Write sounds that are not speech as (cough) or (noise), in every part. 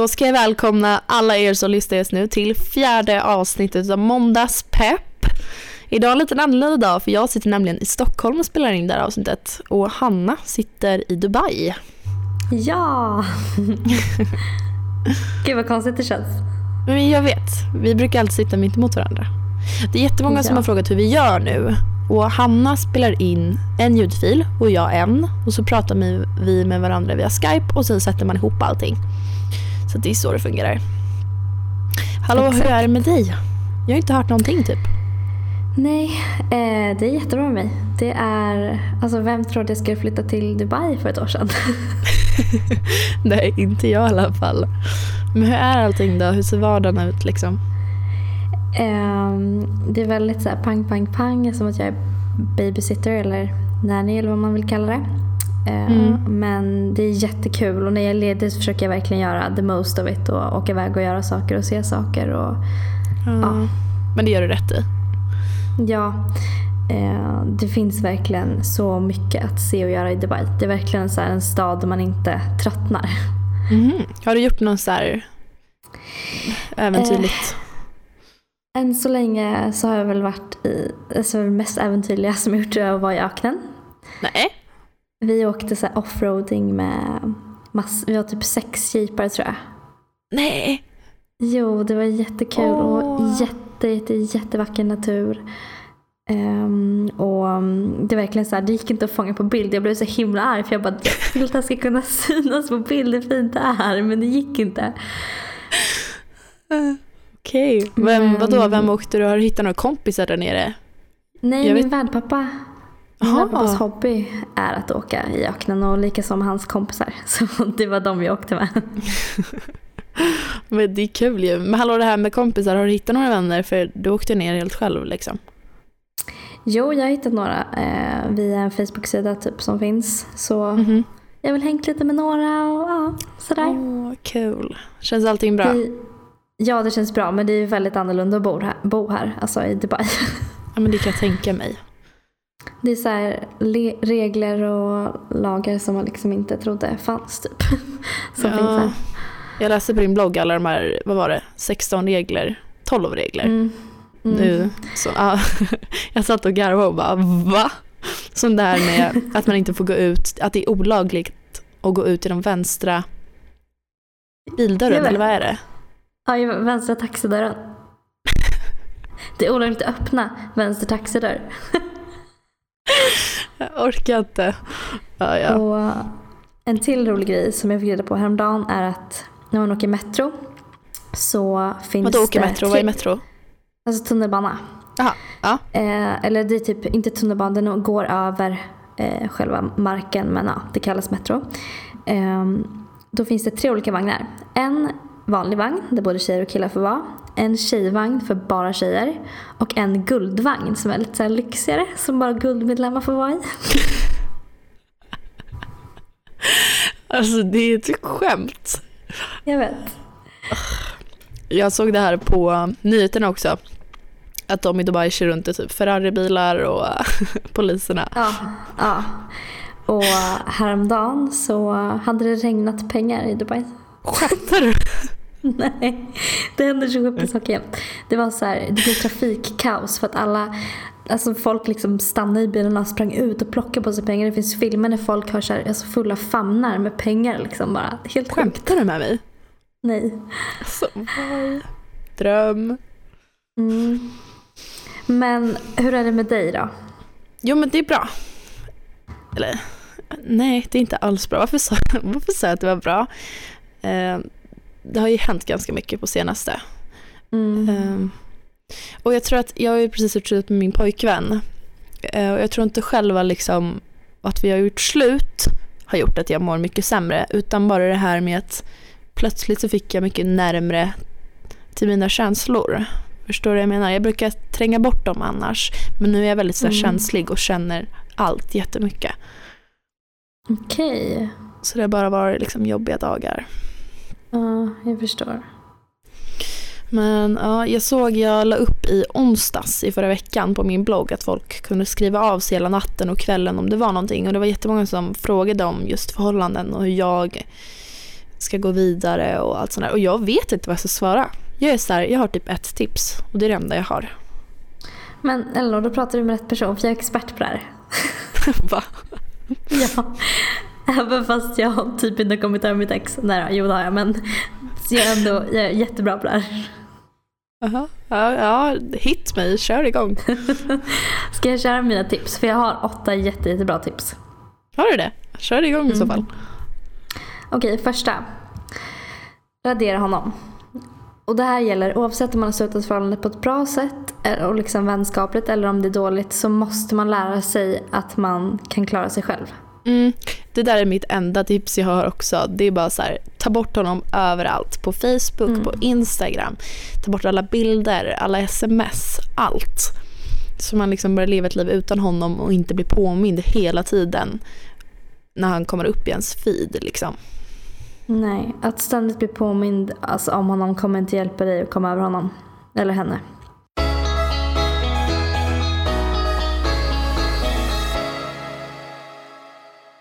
Då ska jag välkomna alla er som lyssnar just nu till fjärde avsnittet av Måndagspepp. Idag är en lite annorlunda dag för jag sitter nämligen i Stockholm och spelar in det här avsnittet och Hanna sitter i Dubai. Ja! (laughs) Gud vad konstigt det känns. Men jag vet, vi brukar alltid sitta mitt emot varandra. Det är jättemånga ja. som har frågat hur vi gör nu och Hanna spelar in en ljudfil och jag en och så pratar vi med varandra via Skype och sen sätter man ihop allting. Så det är så det fungerar. Hallå, Exakt. hur är det med dig? Jag har inte hört någonting typ. Nej, eh, det är jättebra med mig. Det är, alltså vem trodde jag skulle flytta till Dubai för ett år sedan? (laughs) Nej, inte jag i alla fall. Men hur är allting då? Hur ser vardagen ut liksom? Eh, det är väldigt så här pang, pang, pang. Som att jag är babysitter eller nanny eller vad man vill kalla det. Eh, mm. Men det är jättekul och när jag är ledig så försöker jag verkligen göra the most of it och åka iväg och göra saker och se saker. Och, mm. ja. Men det gör du rätt i. Ja. Eh, det finns verkligen så mycket att se och göra i Dubai. Det är verkligen så en stad där man inte tröttnar. Mm. Har du gjort något så här äventyrligt? Eh, än så länge så har jag väl varit i, alltså mest äventyrliga som jag gjort vara i öknen. Nej. Vi åkte så offroading med mass, vi var typ sex jeepar tror jag. Nej! Jo, det var jättekul oh. och jätte, jätte, jättevacker natur. Um, och um, det är verkligen så här, det gick inte att fånga på bild. Jag blev så himla arg för jag bara, jag (laughs) vill att det ska kunna (laughs) synas på bild hur fint det är. Men det gick inte. Okej, okay. Vem, vadå, vem åkte du? Har du hittat några kompisar där nere? Nej, jag min vet... värdpappa min pappas hobby är att åka i öknen och lika som hans kompisar. (laughs) Så det var de jag åkte med. (laughs) Men det är kul ju. Men hallå det här med kompisar, har du hittat några vänner? För du åkte ner helt själv liksom. Jo, jag har hittat några eh, via en Facebook-sida typ som finns. Så mm -hmm. jag väl hängt lite med några och ja, sådär. Åh, oh, kul. Känns allting bra? Det, ja, det känns bra. Men det är väldigt annorlunda att bo här, bo här alltså i Dubai. Ja, men det kan jag tänka mig. Det är så här, regler och lagar som man liksom inte trodde fanns typ. (laughs) som ja, finns här. Jag läste på din blogg alla de här, vad var det, 16 regler, 12 regler. Mm. Mm. Nu, så, ah, (laughs) jag satt och garvade och bara va? Som det här med (laughs) att man inte får gå ut, att det är olagligt att gå ut i de vänstra bildörren, eller vad är det? Ja, vänstra taxidörren. Det är olagligt att öppna vänster taxidörr. Jag orkar inte. Ja, ja. Och en till rolig grej som jag fick reda på häromdagen är att när man åker metro så finns Vadå åker metro? Vad är metro? Alltså tunnelbana. Aha, ja. Eh, eller det är typ inte tunnelbana, den går över eh, själva marken men ja, det kallas metro. Eh, då finns det tre olika vagnar. En vanlig vagn där både tjejer och killar får vara. En tjejvagn för bara tjejer. Och en guldvagn som är lite så lyxigare som bara guldmedlemmar får vara i. (laughs) Alltså det är ett skämt. Jag vet. Jag såg det här på nyheterna också. Att de i Dubai kör runt i typ Ferraribilar och (laughs) poliserna. Ja, ja. Och häromdagen så hade det regnat pengar i Dubai. Skämtar du? (laughs) Nej, det händer så sjuka saker jämt. Det var så här, det blev trafikkaos för att alla Alltså folk liksom stannade i bilarna och sprang ut och plockade på sig pengar. Det finns filmer när folk har så här, alltså fulla famnar med pengar liksom bara. Helt Skämtar du med mig? Nej. Alltså, dröm. Mm. Men hur är det med dig då? Jo men det är bra. Eller nej, det är inte alls bra. Varför sa, (laughs) varför sa jag att det var bra? Eh, det har ju hänt ganska mycket på senaste. Mm. Um, och jag tror att jag har ju precis gjort slut med min pojkvän. Uh, och jag tror inte själva liksom att vi har gjort slut har gjort att jag mår mycket sämre. Utan bara det här med att plötsligt så fick jag mycket närmre till mina känslor. Förstår du vad jag menar? Jag brukar tränga bort dem annars. Men nu är jag väldigt så mm. känslig och känner allt jättemycket. Okej. Okay. Så det har bara varit liksom jobbiga dagar. Ja, jag förstår. Men ja, jag såg, jag la upp i onsdags i förra veckan på min blogg att folk kunde skriva av sig hela natten och kvällen om det var någonting. Och det var jättemånga som frågade om just förhållanden och hur jag ska gå vidare och allt sånt där. Och jag vet inte vad jag ska svara. Jag är så här, jag har typ ett tips och det är det enda jag har. Men Elinor, då pratar du med rätt person för jag är expert på det här. (laughs) Va? ja. Även fast jag typ inte har kommit över mitt ex. Nej då, jo det har jag men jag är ändå jag är jättebra på det här. Jaha, ja, ja, hit mig, kör igång. (laughs) Ska jag köra mina tips? För jag har åtta jätte, jättebra tips. Har du det? Kör igång i så fall. Okej, första. Radera honom. Och det här gäller oavsett om man har slutat förhållandet på ett bra sätt eh, och liksom vänskapligt eller om det är dåligt så måste man lära sig att man kan klara sig själv. Mm, det där är mitt enda tips jag har också. Det är bara så här, ta bort honom överallt. På Facebook, Mm. på Instagram. Ta bort alla bilder, alla sms, allt. Så man liksom börjar leva ett liv utan honom och inte blir påmind hela tiden när han kommer upp i ens feed. Liksom. Nej, att ständigt bli påmind alltså, om honom kommer inte hjälpa dig att komma över honom. Eller henne.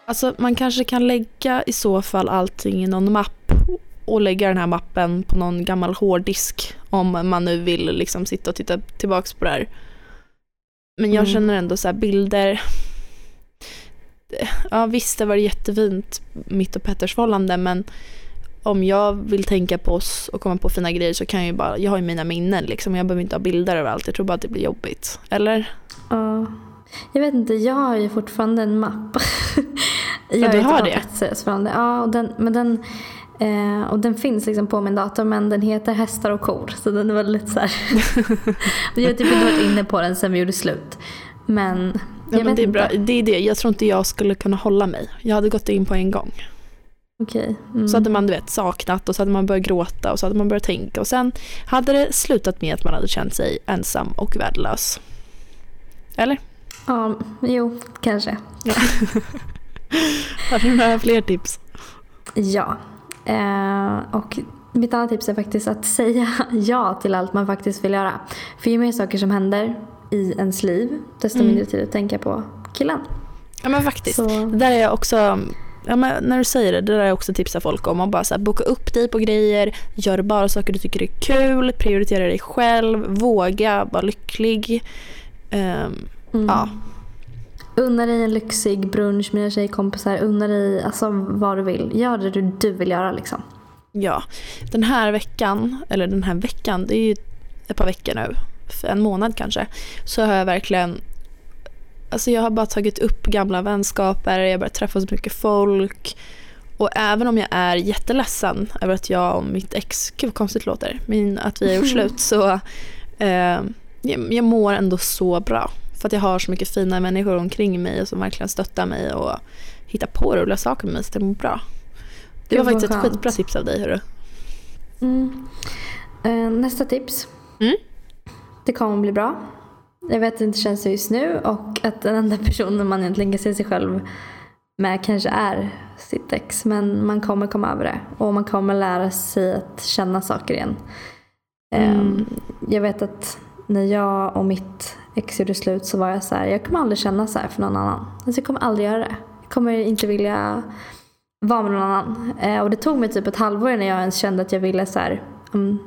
Alltså man kanske kan lägga i så fall allting i någon mapp och lägga den här mappen på någon gammal hårddisk om man nu vill liksom sitta och titta tillbaks på det här. Men jag Mm. känner ändå så här bilder. Ja visst det var jättefint mitt och Petters förhållande men om jag vill tänka på oss och komma på fina grejer så kan jag ju bara, jag har ju mina minnen liksom. Jag behöver inte ha bilder överallt. Jag tror bara att det blir jobbigt. Eller? Ja. Jag vet inte, jag har ju fortfarande en mapp. (laughs) jag Ja, du har inte det? förhållande. Ja, och den, men den, eh, och den finns liksom på min dator men den heter hästar och kor. Så den är väldigt så här. (laughs) jag har typ inte varit inne på den sen vi gjorde slut. Men Ja, men det är inte. bra. Det är det. Jag tror inte jag skulle kunna hålla mig. Jag hade gått in på en gång. Okej. Mm. Så hade man du vet, saknat och så hade man börjat gråta och så hade man börjat tänka och sen hade det slutat med att man hade känt sig ensam och värdelös. Eller? Ja, jo, kanske. (laughs) Har du några fler tips? Ja. Eh, och mitt andra tips är faktiskt att säga (laughs) ja till allt man faktiskt vill göra. För ju mer saker som händer i ens liv, desto Mm. mindre tid att tänka på killen. Ja men faktiskt. Så, Det där är jag också, ja, men när du säger det, det där är jag också tipsar folk om. att bara så här, boka upp dig på grejer, gör bara saker du tycker är kul, prioritera dig själv, våga vara lycklig. Ehm, mm. Ja. Unna dig en lyxig brunch med dina tjejkompisar. Unna dig alltså, vad du vill. Gör det du, du vill göra liksom. Ja, den här veckan, eller den här veckan, det är ju ett par veckor nu, för en månad kanske, så har jag verkligen Alltså jag har bara tagit upp gamla vänskaper, jag har börjat träffa så mycket folk. Och även om jag är jätteledsen över att jag och mitt ex, gud vad konstigt låter, men att vi har gjort (laughs) slut så eh, jag mår ändå så bra. För att jag har så mycket fina människor omkring mig och som verkligen stöttar mig och hittar på roliga saker med mig så det mår bra. Det var vad faktiskt ett skönt. skitbra tips av dig hörru. Mm. Eh, nästa tips. Mm. Det kommer bli bra. Jag vet att det inte känns så just nu och att den enda personen man egentligen kan se sig själv med kanske är sitt ex. Men man kommer komma över det och man kommer lära sig att känna saker igen. Mm. Jag vet att när jag och mitt ex gjorde slut så var jag så här, jag kommer aldrig känna så här för någon annan. Alltså jag kommer aldrig göra det. Jag kommer inte vilja vara med någon annan. Eh, och det tog mig typ ett halvår innan jag ens kände att jag ville så här, mm,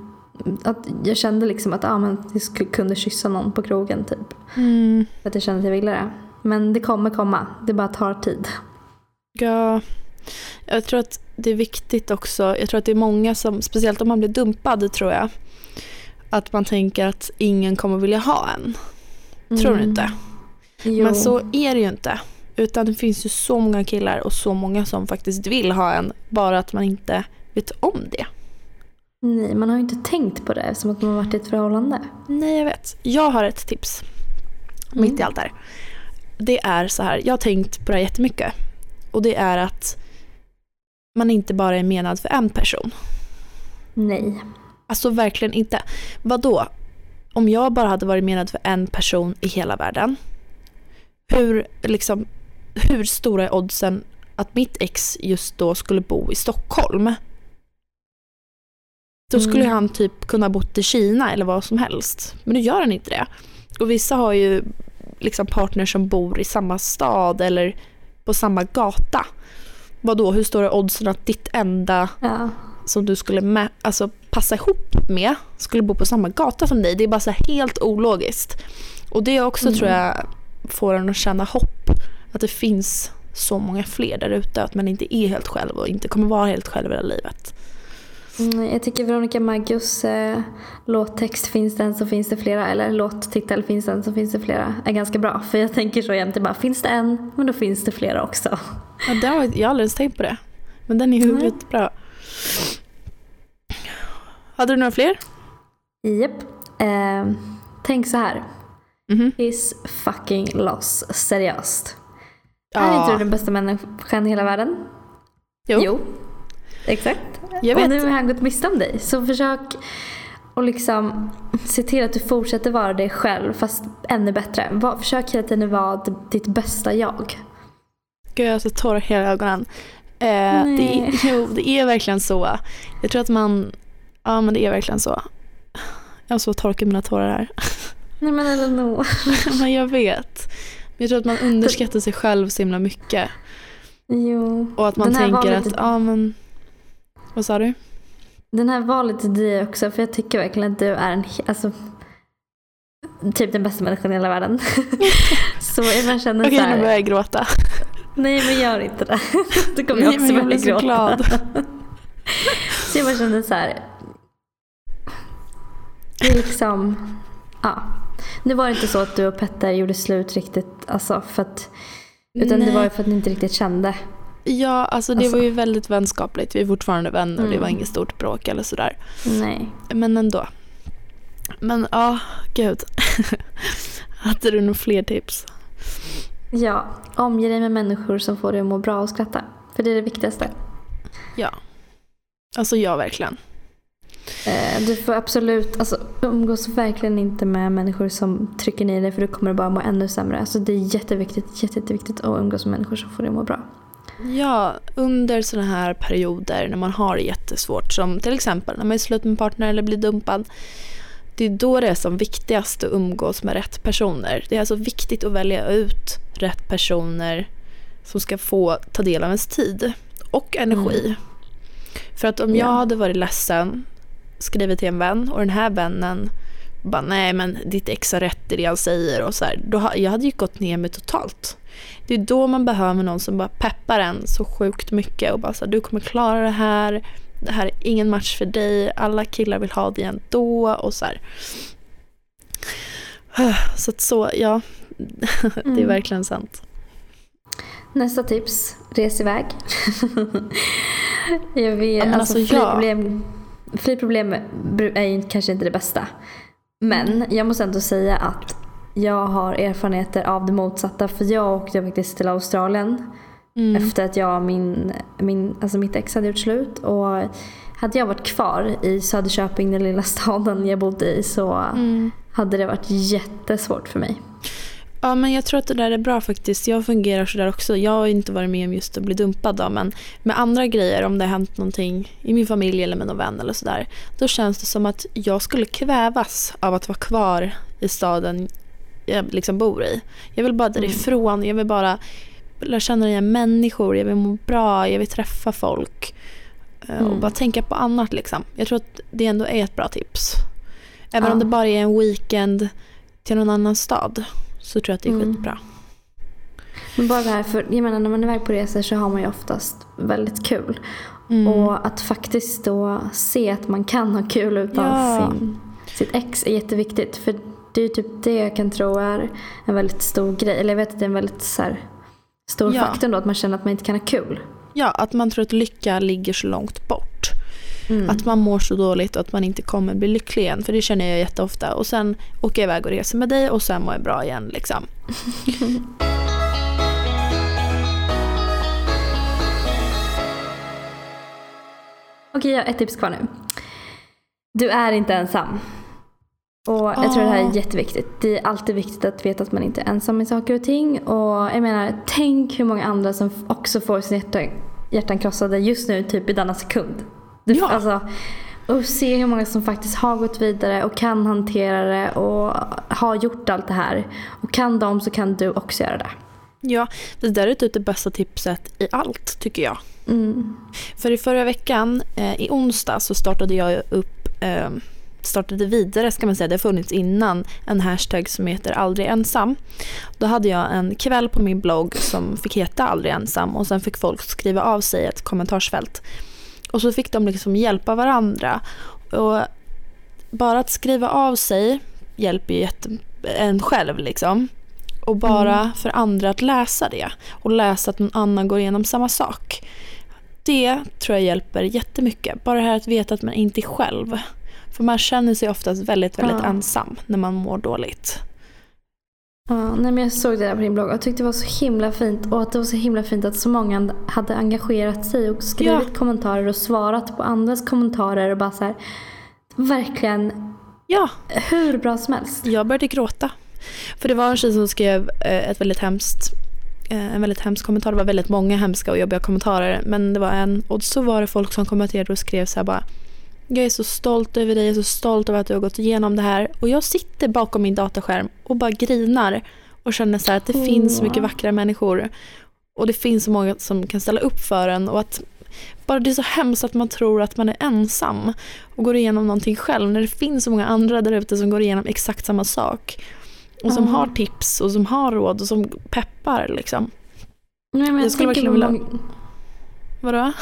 att jag kände liksom att ah, men jag skulle, kunde kyssa någon på krogen typ. Mm. För att jag kände att jag ville det. Men det kommer komma. Det bara tar tid. Ja, jag tror att det är viktigt också. Jag tror att det är många som, speciellt om man blir dumpad tror jag, att man tänker att ingen kommer vilja ha en. Tror du inte? Mm. Jo. Men så är det ju inte. Utan det finns ju så många killar och så många som faktiskt vill ha en, bara att man inte vet om det. Nej, man har ju inte tänkt på det eftersom att man har varit i ett förhållande. Nej, jag vet. Jag har ett tips. Mm. Mitt i allt det här. Det är så här, jag har tänkt på det här jättemycket. Och det är att man inte bara är menad för en person. Nej. Alltså verkligen inte. Vadå? Om jag bara hade varit menad för en person i hela världen. Hur, liksom, hur stora är oddsen att mitt ex just då skulle bo i Stockholm? Då skulle Mm. han typ kunna bott i Kina eller vad som helst. Men nu gör han inte det. Och vissa har ju liksom partners som bor i samma stad eller på samma gata. vad då? hur står det oddsen att ditt enda Ja. Som du skulle med, alltså, passa ihop med skulle bo på samma gata som dig. Det är bara så helt ologiskt. Och det också Mm. tror jag får en att känna hopp. Att det finns så många fler där ute. Att man inte är helt själv och inte kommer vara helt själv hela livet. Mm, Jag tycker Veronica Maggios eh, låttext Finns det en så finns det flera eller låttitel Finns det en så finns det flera är ganska bra. För jag tänker så jämt, bara finns det en men då finns det flera också. Ja, det har, jag har aldrig ens tänkt på det. Men den är ju rätt bra. Hade du några fler? Japp. Eh, tänk så här. Mhm. His fucking loss. Seriöst. Är inte du den bästa människan i hela världen? Jo. Exakt. Jag Och vet. nu har han gått miste om dig. Så försök och liksom se till att du fortsätter vara dig själv fast ännu bättre. Var, försök hela tiden vara ditt bästa jag. Gud, jag har så tårar i hela ögonen. Eh, det, är, jo, det är verkligen så. Jag tror att man... Ja, men det är verkligen så. Jag har så torkat mina tårar här. Nej men Elinor. (laughs) men jag vet. Men jag tror att man underskattar sig själv så himla mycket. Jo. Och att man tänker att, lite- ja men... Vad sa du? Den här var lite dig också för jag tycker verkligen att du är en, alltså, typ den bästa människan i hela världen. (laughs) så jag bara känner Okej, så nu börjar jag gråta. nej men gör inte det. (laughs) Då kommer jag Nej, också jag börja blir så gråta. glad. så jag bara kände så här. Det är liksom, ja. Nu var det inte så att du och Petter gjorde slut riktigt, alltså för att, utan det Nej. var ju för att ni inte riktigt kände. Ja, alltså det Alltså- var ju väldigt vänskapligt. Vi är fortfarande vänner och det Mm. var inget stort bråk eller sådär. Nej. Men ändå. Men ja, gud. (laughs) Hade du några fler tips? Ja, omge dig med människor som får dig att må bra och skratta. För det är det viktigaste. Ja. Alltså ja, verkligen. Eh, Du får absolut, alltså umgås verkligen inte med människor som trycker ner dig för du kommer bara må ännu sämre. Alltså det är jätteviktigt, jätte, jätteviktigt att umgås med människor som får dig att må bra. Ja, under sådana här perioder när man har det jättesvårt, som till exempel när man är slut med partner eller blir dumpad. Det är då det är som viktigast att umgås med rätt personer. Det är alltså viktigt att välja ut rätt personer som ska få ta del av ens tid och energi. För att om jag Ja. hade varit ledsen, skrivit till en vän och den här vännen bara nej men ditt ex har rätt i det han säger och så här, då, jag hade ju gått ner mig totalt. Det är då man behöver någon som bara peppar en så sjukt mycket och bara så här, du kommer klara det här, det här är ingen match för dig, alla killar vill ha dig ändå och så här. (sighs) Så att så, ja, (laughs) det är Mm. verkligen sant. Nästa tips, res iväg. (laughs) jag vet, Ja, alltså, alltså, ja. flygproblem, flygproblem bru- är ju kanske inte det bästa. Men jag måste ändå säga att jag har erfarenheter av det motsatta. För jag åkte faktiskt till Australien Mm. efter att jag min, min, alltså mitt ex hade gjort slut. Och hade jag varit kvar i Söderköping, den lilla (laughs) staden jag bodde i, så Mm. hade det varit jättesvårt för mig. Ja, men jag tror att det där är bra faktiskt. Jag fungerar så där också. Jag har inte varit med om just att bli dumpad då, men med andra grejer, om det har hänt någonting i min familj eller med någon vän eller sådär, då känns det som att jag skulle kvävas av att vara kvar i staden jag liksom bor i. Jag vill bara därifrån, jag vill bara lära känna nya människor, jag vill må bra, jag vill träffa folk eh, och Mm. bara tänka på annat liksom. Jag tror att det ändå är ett bra tips. Även Ja. om det bara är en weekend till någon annan stad så tror jag att det är Mm. skitbra. Men bara det här, för jag menar när man är iväg på resor så har man ju oftast väldigt kul. Mm. Och att faktiskt då se att man kan ha kul utan Ja. sin, sitt ex är jätteviktigt. För det är ju typ det jag kan tro är en väldigt stor grej. Eller jag vet att det är en väldigt så här, stor Ja. faktor då att man känner att man inte kan ha kul. Ja, att man tror att lycka ligger så långt bort. Mm. Att man mår så dåligt och att man inte kommer bli lycklig igen. För det känner jag jätteofta. Och sen åker jag iväg och reser med dig och sen mår jag bra igen. Liksom. (laughs) Okej, jag har ett tips kvar nu. Du är inte ensam. Och jag tror det här är Åh. jätteviktigt. Det är alltid viktigt att veta att man inte är ensam med saker och ting. Och jag menar, tänk hur många andra som också får sina hjärtan, hjärtan krossade just nu, typ i denna sekund. Du, Ja. alltså, och se hur många som faktiskt har gått vidare och kan hantera det och har gjort allt det här. Och kan de så kan du också göra det. Ja, det där är typ det bästa tipset i allt tycker jag. Mm. För i förra veckan, eh, i onsdag, så startade jag upp, eh, startade vidare ska man säga, det har funnits innan, en hashtag som heter aldrig ensam. Då hade jag en kväll på min blogg som fick heta aldrig ensam och sen fick folk skriva av sig ett kommentarsfält. Och så fick de liksom hjälpa varandra. Och bara att skriva av sig hjälper ju jätte, en själv liksom. Och bara Mm. för andra att läsa det och läsa att någon annan går igenom samma sak. Det tror jag hjälper jättemycket. Bara det här att veta att man inte är själv. För man känner sig oftast väldigt, väldigt Ja. ensam när man mår dåligt. Ja, nej, men jag såg det där på din blogg och tyckte det var så himla fint och att det var så himla fint att så många hade engagerat sig och skrivit kommentarer och svarat på andras kommentarer och bara så här, verkligen Ja, hur bra som helst. jag började gråta. För det var en tjej som skrev eh, ett väldigt hemskt, eh, en väldigt hemsk kommentar. Det var väldigt många hemska och jobbiga kommentarer. Men det var en, och så var det folk som kommenterade och skrev så här bara jag är så stolt över dig, jag är så stolt över att du har gått igenom det här. Och jag sitter bakom min dataskärm och bara grinar och känner så här att det Åh. finns så mycket vackra människor. Och det finns så många som kan ställa upp för en. Och att bara det är så hemskt att man tror att man är ensam och går igenom någonting själv när det finns så många andra där ute som går igenom exakt samma sak. Och som Ja. har tips och som har råd och som peppar liksom. Nej, men Jag jag skulle verkligen vilja- Vadå?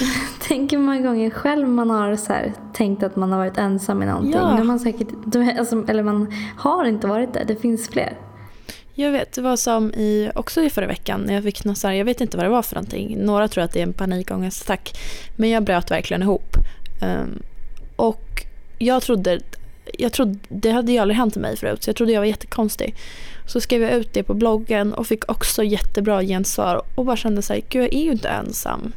(laughs) tänker många gånger själv man har så här, tänkt att man har varit ensam i någonting. Ja. Man säkert, alltså, eller man har inte varit det, det finns fler. Jag vet, det var som i, också i förra veckan när jag fick något så här, jag vet inte vad det var för någonting. Några tror att det är en panikångestattack. Men jag bröt verkligen ihop. Ehm, och jag trodde, jag trodde, det hade ju aldrig hänt mig förut så jag trodde jag var jättekonstig. Så skrev jag ut det på bloggen och fick också jättebra gensvar och bara kände så här, gud jag är ju inte ensam.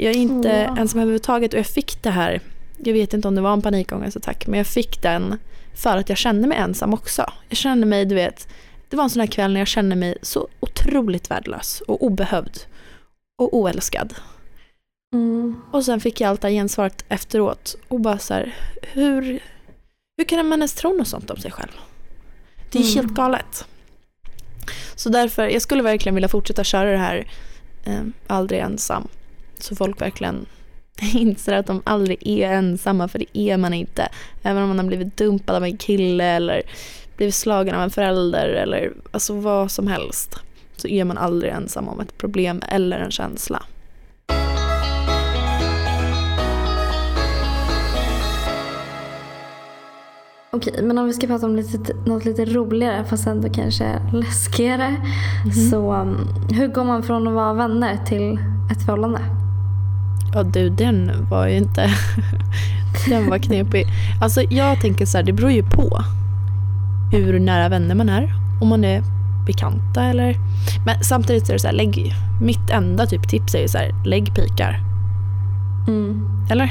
Jag är inte Ja. ensam överhuvudtaget och jag fick det här, jag vet inte om det var en panikångestattack men jag fick den för att jag kände mig ensam också. Jag kände mig, du vet, det var en sån här kväll när jag kände mig så otroligt värdelös och obehövd och oälskad. Mm. Och sen fick jag allt det här gensvaret efteråt och bara så här, hur, hur kan man ens tro något sånt om sig själv? Det är Mm. helt galet. Så därför, jag skulle verkligen vilja fortsätta köra det här eh, aldrig ensam. Så folk verkligen (laughs) inser att de aldrig är ensamma, för det är man inte. Även om man har blivit dumpad av en kille eller blivit slagen av en förälder eller alltså vad som helst. Så är man aldrig ensam om ett problem eller en känsla. Okej, men om vi ska prata om lite, något lite roligare fast ändå kanske läskigare. Så um, hur går man från att vara vänner till ett förhållande? Ja du, den var ju inte... (laughs) den var knepig. Alltså jag tänker så här, det beror ju på hur nära vänner man är. Om man är bekanta eller... Men samtidigt är det så här, lägg... Mitt enda typ tips är ju så här, lägg pikar. Mm. Eller?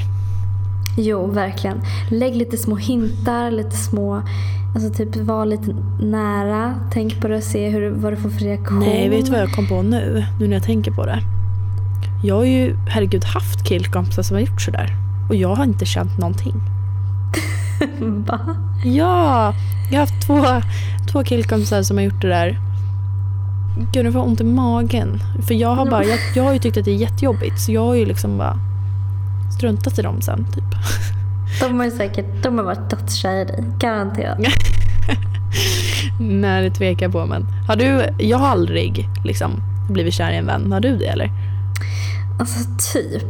Jo, verkligen. Lägg lite små hintar, lite små... Alltså typ var lite nära. Tänk på det och se hur, vad du får för reaktion. Nej, vet du vad jag kom på nu? Nu när jag tänker på det. Jag har ju, herregud, haft killkompisar som har gjort sådär. Och jag har inte känt någonting. (laughs) Va? Ja, jag har haft två, två killkompisar som har gjort det där. Gud, nu får jag ont i magen. För jag har, bara, jag, jag har ju tyckt att det är jättejobbigt så jag har ju liksom bara struntat i dem sen. Typ. (laughs) De har ju säkert de har varit dödskära i dig. Garanterat. (laughs) Nej, det tvekar jag på. Men har du, jag har aldrig liksom blivit kär i en vän. Har du det eller? Alltså typ.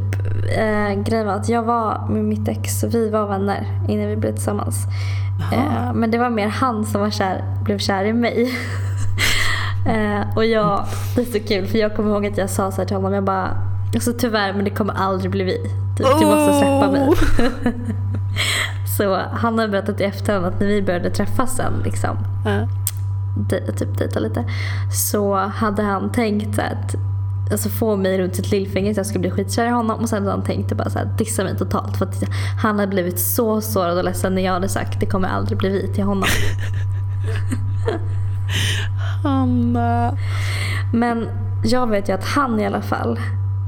Eh, grejen var att jag var med mitt ex och vi var vänner innan vi blev tillsammans. Eh, men det var mer han som var kär, blev kär i mig. (laughs) eh, och jag, det är så kul för jag kommer ihåg att jag sa så här till honom. Jag bara, alltså tyvärr men det kommer aldrig bli vi. Typ, du måste släppa mig. (laughs) Så han har berättat i efterhand att när vi började träffas sen liksom. De- typ dejta lite. Så hade han tänkt att alltså få mig runt sitt lillfinger så jag skulle bli skitkär i honom. Och sen hade han tänkt att bara så här, dissa mig totalt. För att han hade blivit så sårad och ledsen när jag hade sagt det kommer aldrig bli vi till honom. (laughs) Hanna. Men jag vet ju att han i alla fall,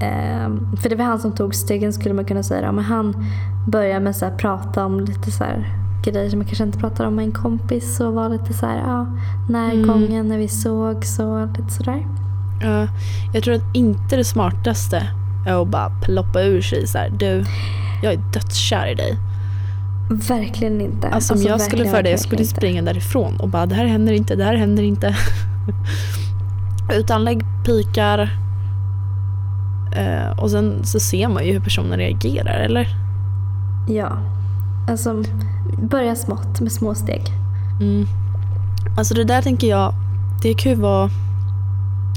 eh, för det var han som tog stegen skulle man kunna säga. då, Men han började med så här, prata om lite så här, grejer som jag kanske inte pratar om med en kompis och vara lite så här, ja, närgången Mm. när vi sågs och lite sådär. Ja, jag tror att inte det smartaste är att bara ploppa ur sig så här, du, jag är dödskär i dig. Verkligen inte. Alltså om jag skulle för det, jag skulle inte. springa därifrån och bara det här händer inte, det här händer inte. (laughs) Utan lägg pikar eh, och sen så ser man ju hur personen reagerar eller? Ja. Alltså, börja smått med små steg. Mm. Alltså det där tänker jag, det kan ju vara,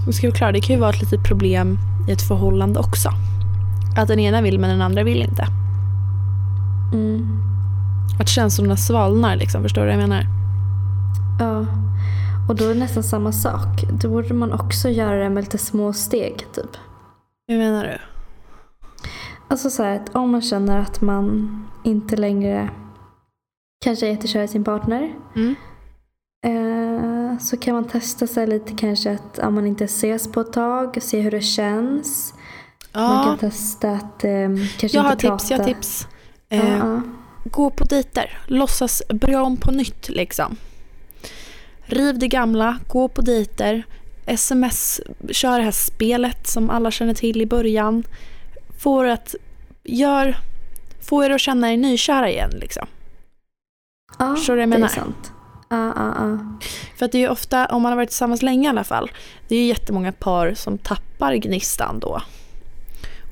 vi ska vara klara, det kan ju vara ett litet problem i ett förhållande också. Att den ena vill men den andra vill inte. Mm. Att känslorna svalnar liksom, förstår du vad jag menar? Ja. Och då är det nästan samma sak. Då borde man också göra det med lite små steg typ. Hur menar du? Alltså så här att om man känner att man inte längre kanske är jättekär i sin partner. Mm. Eh, så kan man testa sig lite kanske att om man inte ses på ett tag se hur det känns. Man Ja, kan testa att eh, kanske jag har inte tips, jag har prata. tips. Eh, ja. Gå på dejter, låtsas börja om på nytt liksom. Riv det gamla, gå på dejter, sms, kör det här spelet som alla känner till i början. Får att, gör, få er att känna er nykära igen liksom. ja Förstår du vad jag det menar? är sant. Ja, ja, ja. För att det är ju ofta, om man har varit tillsammans länge i alla fall, det är ju jättemånga par som tappar gnistan då.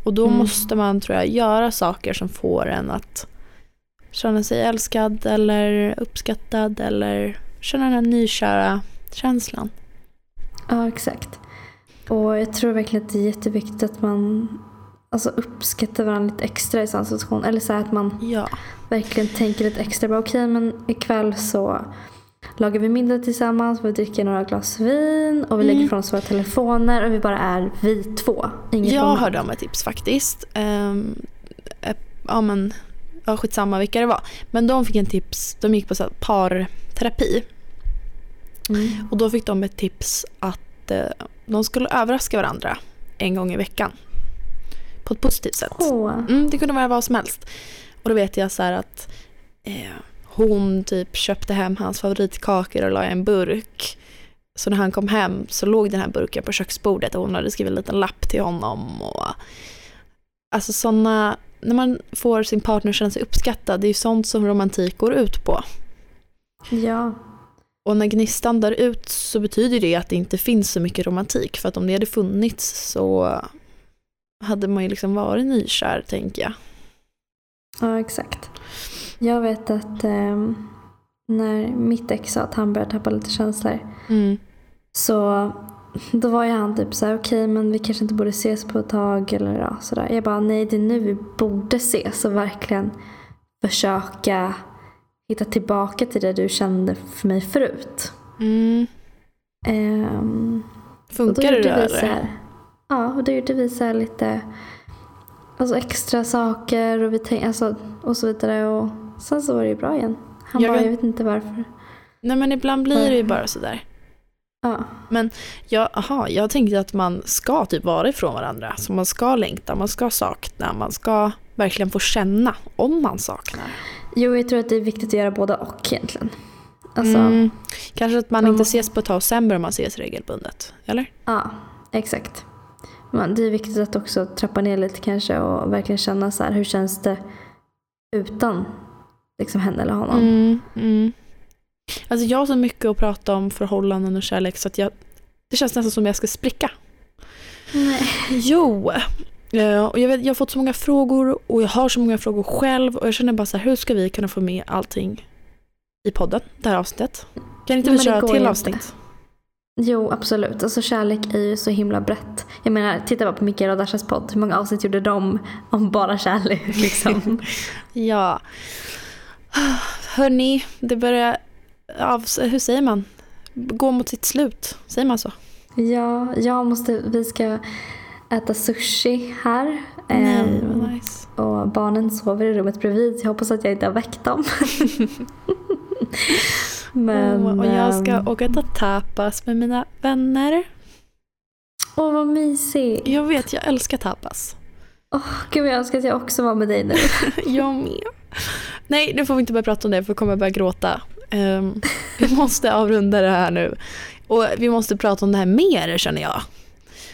Och då Mm. måste man tror jag göra saker som får en att känna sig älskad eller uppskattad eller känna den här nykära känslan. Ja, exakt. Och jag tror verkligen att det är jätteviktigt att man alltså, uppskattar varandra lite extra i sån situation. Eller så att man Ja. verkligen tänker lite extra. Okej, men ikväll så lagar vi middag tillsammans, vi dricker några glas vin och vi Mm. lägger ifrån oss våra telefoner och vi bara är vi två. Inget Jag annat. hörde om ett tips faktiskt. Um, ja men, ja, skitsamma vilka det var. Men de fick en tips, de gick på så parterapi. Mm. Och då fick de ett tips att eh, de skulle överraska varandra en gång i veckan. På ett positivt sätt. Åh. Mm, det kunde vara vad som helst. Och då vet jag så här att eh, hon typ köpte hem hans favoritkakor och la i en burk. Så när han kom hem så låg den här burken på köksbordet och hon hade skrivit en liten lapp till honom. Och, alltså sådana, när man får sin partner känna sig uppskattad, det är ju sånt som romantik går ut på. Ja. Och när gnistan dör ut så betyder det att det inte finns så mycket romantik. För att om det hade funnits så hade man ju liksom varit nykär, tänker jag. ja, exakt. Jag vet att ehm, när mitt ex sa att han började tappa lite känslor Mm. Så då var ju han typ så här: okej men vi kanske inte borde ses på ett tag eller ja, sådär. Jag bara, nej det är nu vi borde ses och verkligen försöka hitta tillbaka till det du kände för mig förut. Mm. Då Funkar det då eller? här, Ja, och då gjorde vi så lite alltså extra saker och, vi tänk, alltså, och så vidare. Och sen så var det ju bra igen. Han Jag bara, vet- jag vet inte varför. Nej men ibland blir det ju bara sådär. Ja, Ja, aha, jag tänkte att man ska typ vara ifrån varandra. Så man ska längta, man ska sakna, man ska verkligen få känna om man saknar. Jo, jag tror att det är viktigt att göra båda och egentligen. Alltså, Mm. Kanske att man Man inte ses på ett tag sen börjar man ses regelbundet. Eller? Ja, exakt. Men det är viktigt att också trappa ner lite kanske och verkligen känna så här, hur känns det utan liksom henne eller honom. Mm, mm. Alltså jag har så mycket att prata om förhållanden och kärlek så att jag, det känns nästan som jag ska spricka. Nej. Jo, eh, och jag, vet, jag har fått så många frågor och jag har så många frågor själv och jag känner bara så här, hur ska vi kunna få med allting i podden, det här avsnittet? Kan inte Nej, vi det köra till inte. avsnitt? Jo, absolut. Alltså kärlek är ju så himla brett. Jag menar, titta bara på Mikael och Dashas podd. Hur många avsnitt gjorde de om bara kärlek liksom? (laughs) Ja. Hörni, det börjar, av, hur säger man? Gå mot sitt slut, säger man så? ja, jag måste, vi ska äta sushi här. Nej, vad nice. och barnen sover i rummet bredvid. Jag hoppas att jag inte har väckt dem. (laughs) Men, och jag ska ehm, åka till tapas med mina vänner. Åh, vad mysigt. Jag vet, jag älskar tapas. Åh, gud, jag önskar att jag också var med dig nu. (laughs) Jag med. Nej, nu får vi inte börja prata om det för jag kommer börja gråta. Um, vi (laughs) måste avrunda det här nu. Och vi måste prata om det här mer känner jag.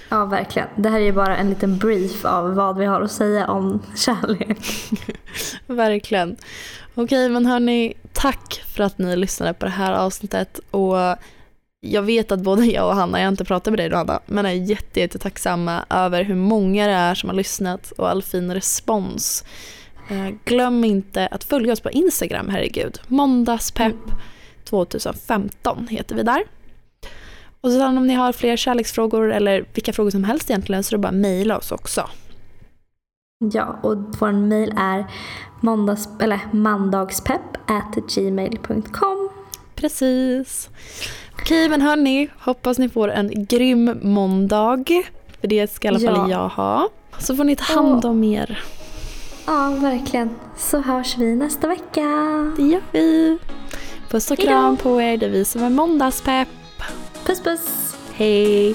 Ja, verkligen. Det här är ju bara en liten brief av vad vi har att säga om kärlek. (laughs) verkligen. Okej, men hörni, tack för att ni lyssnade på det här avsnittet. Och jag vet att både jag och Hanna, jag har inte pratat med dig då Hanna, men är jätte, jätte tacksamma över hur många det är som har lyssnat och all fin respons. Eh, glöm inte att följa oss på Instagram, herregud. Måndagspepp 2015 heter vi där. Och sen om ni har fler kärleksfrågor eller vilka frågor som helst egentligen så är det bara att mejla oss också. Ja, och vår mejl är måndags, eller mandagspepp gmail.com. Precis. Okej, men hörni, hoppas ni får en grym måndag. För det ska i alla fall ja. jag ha. Så får ni ta hand om er. Ja, verkligen. Så hörs vi nästa vecka. Det gör vi. Puss och kram på er. Det är vi som är måndagspepp. Puss puss. Hej.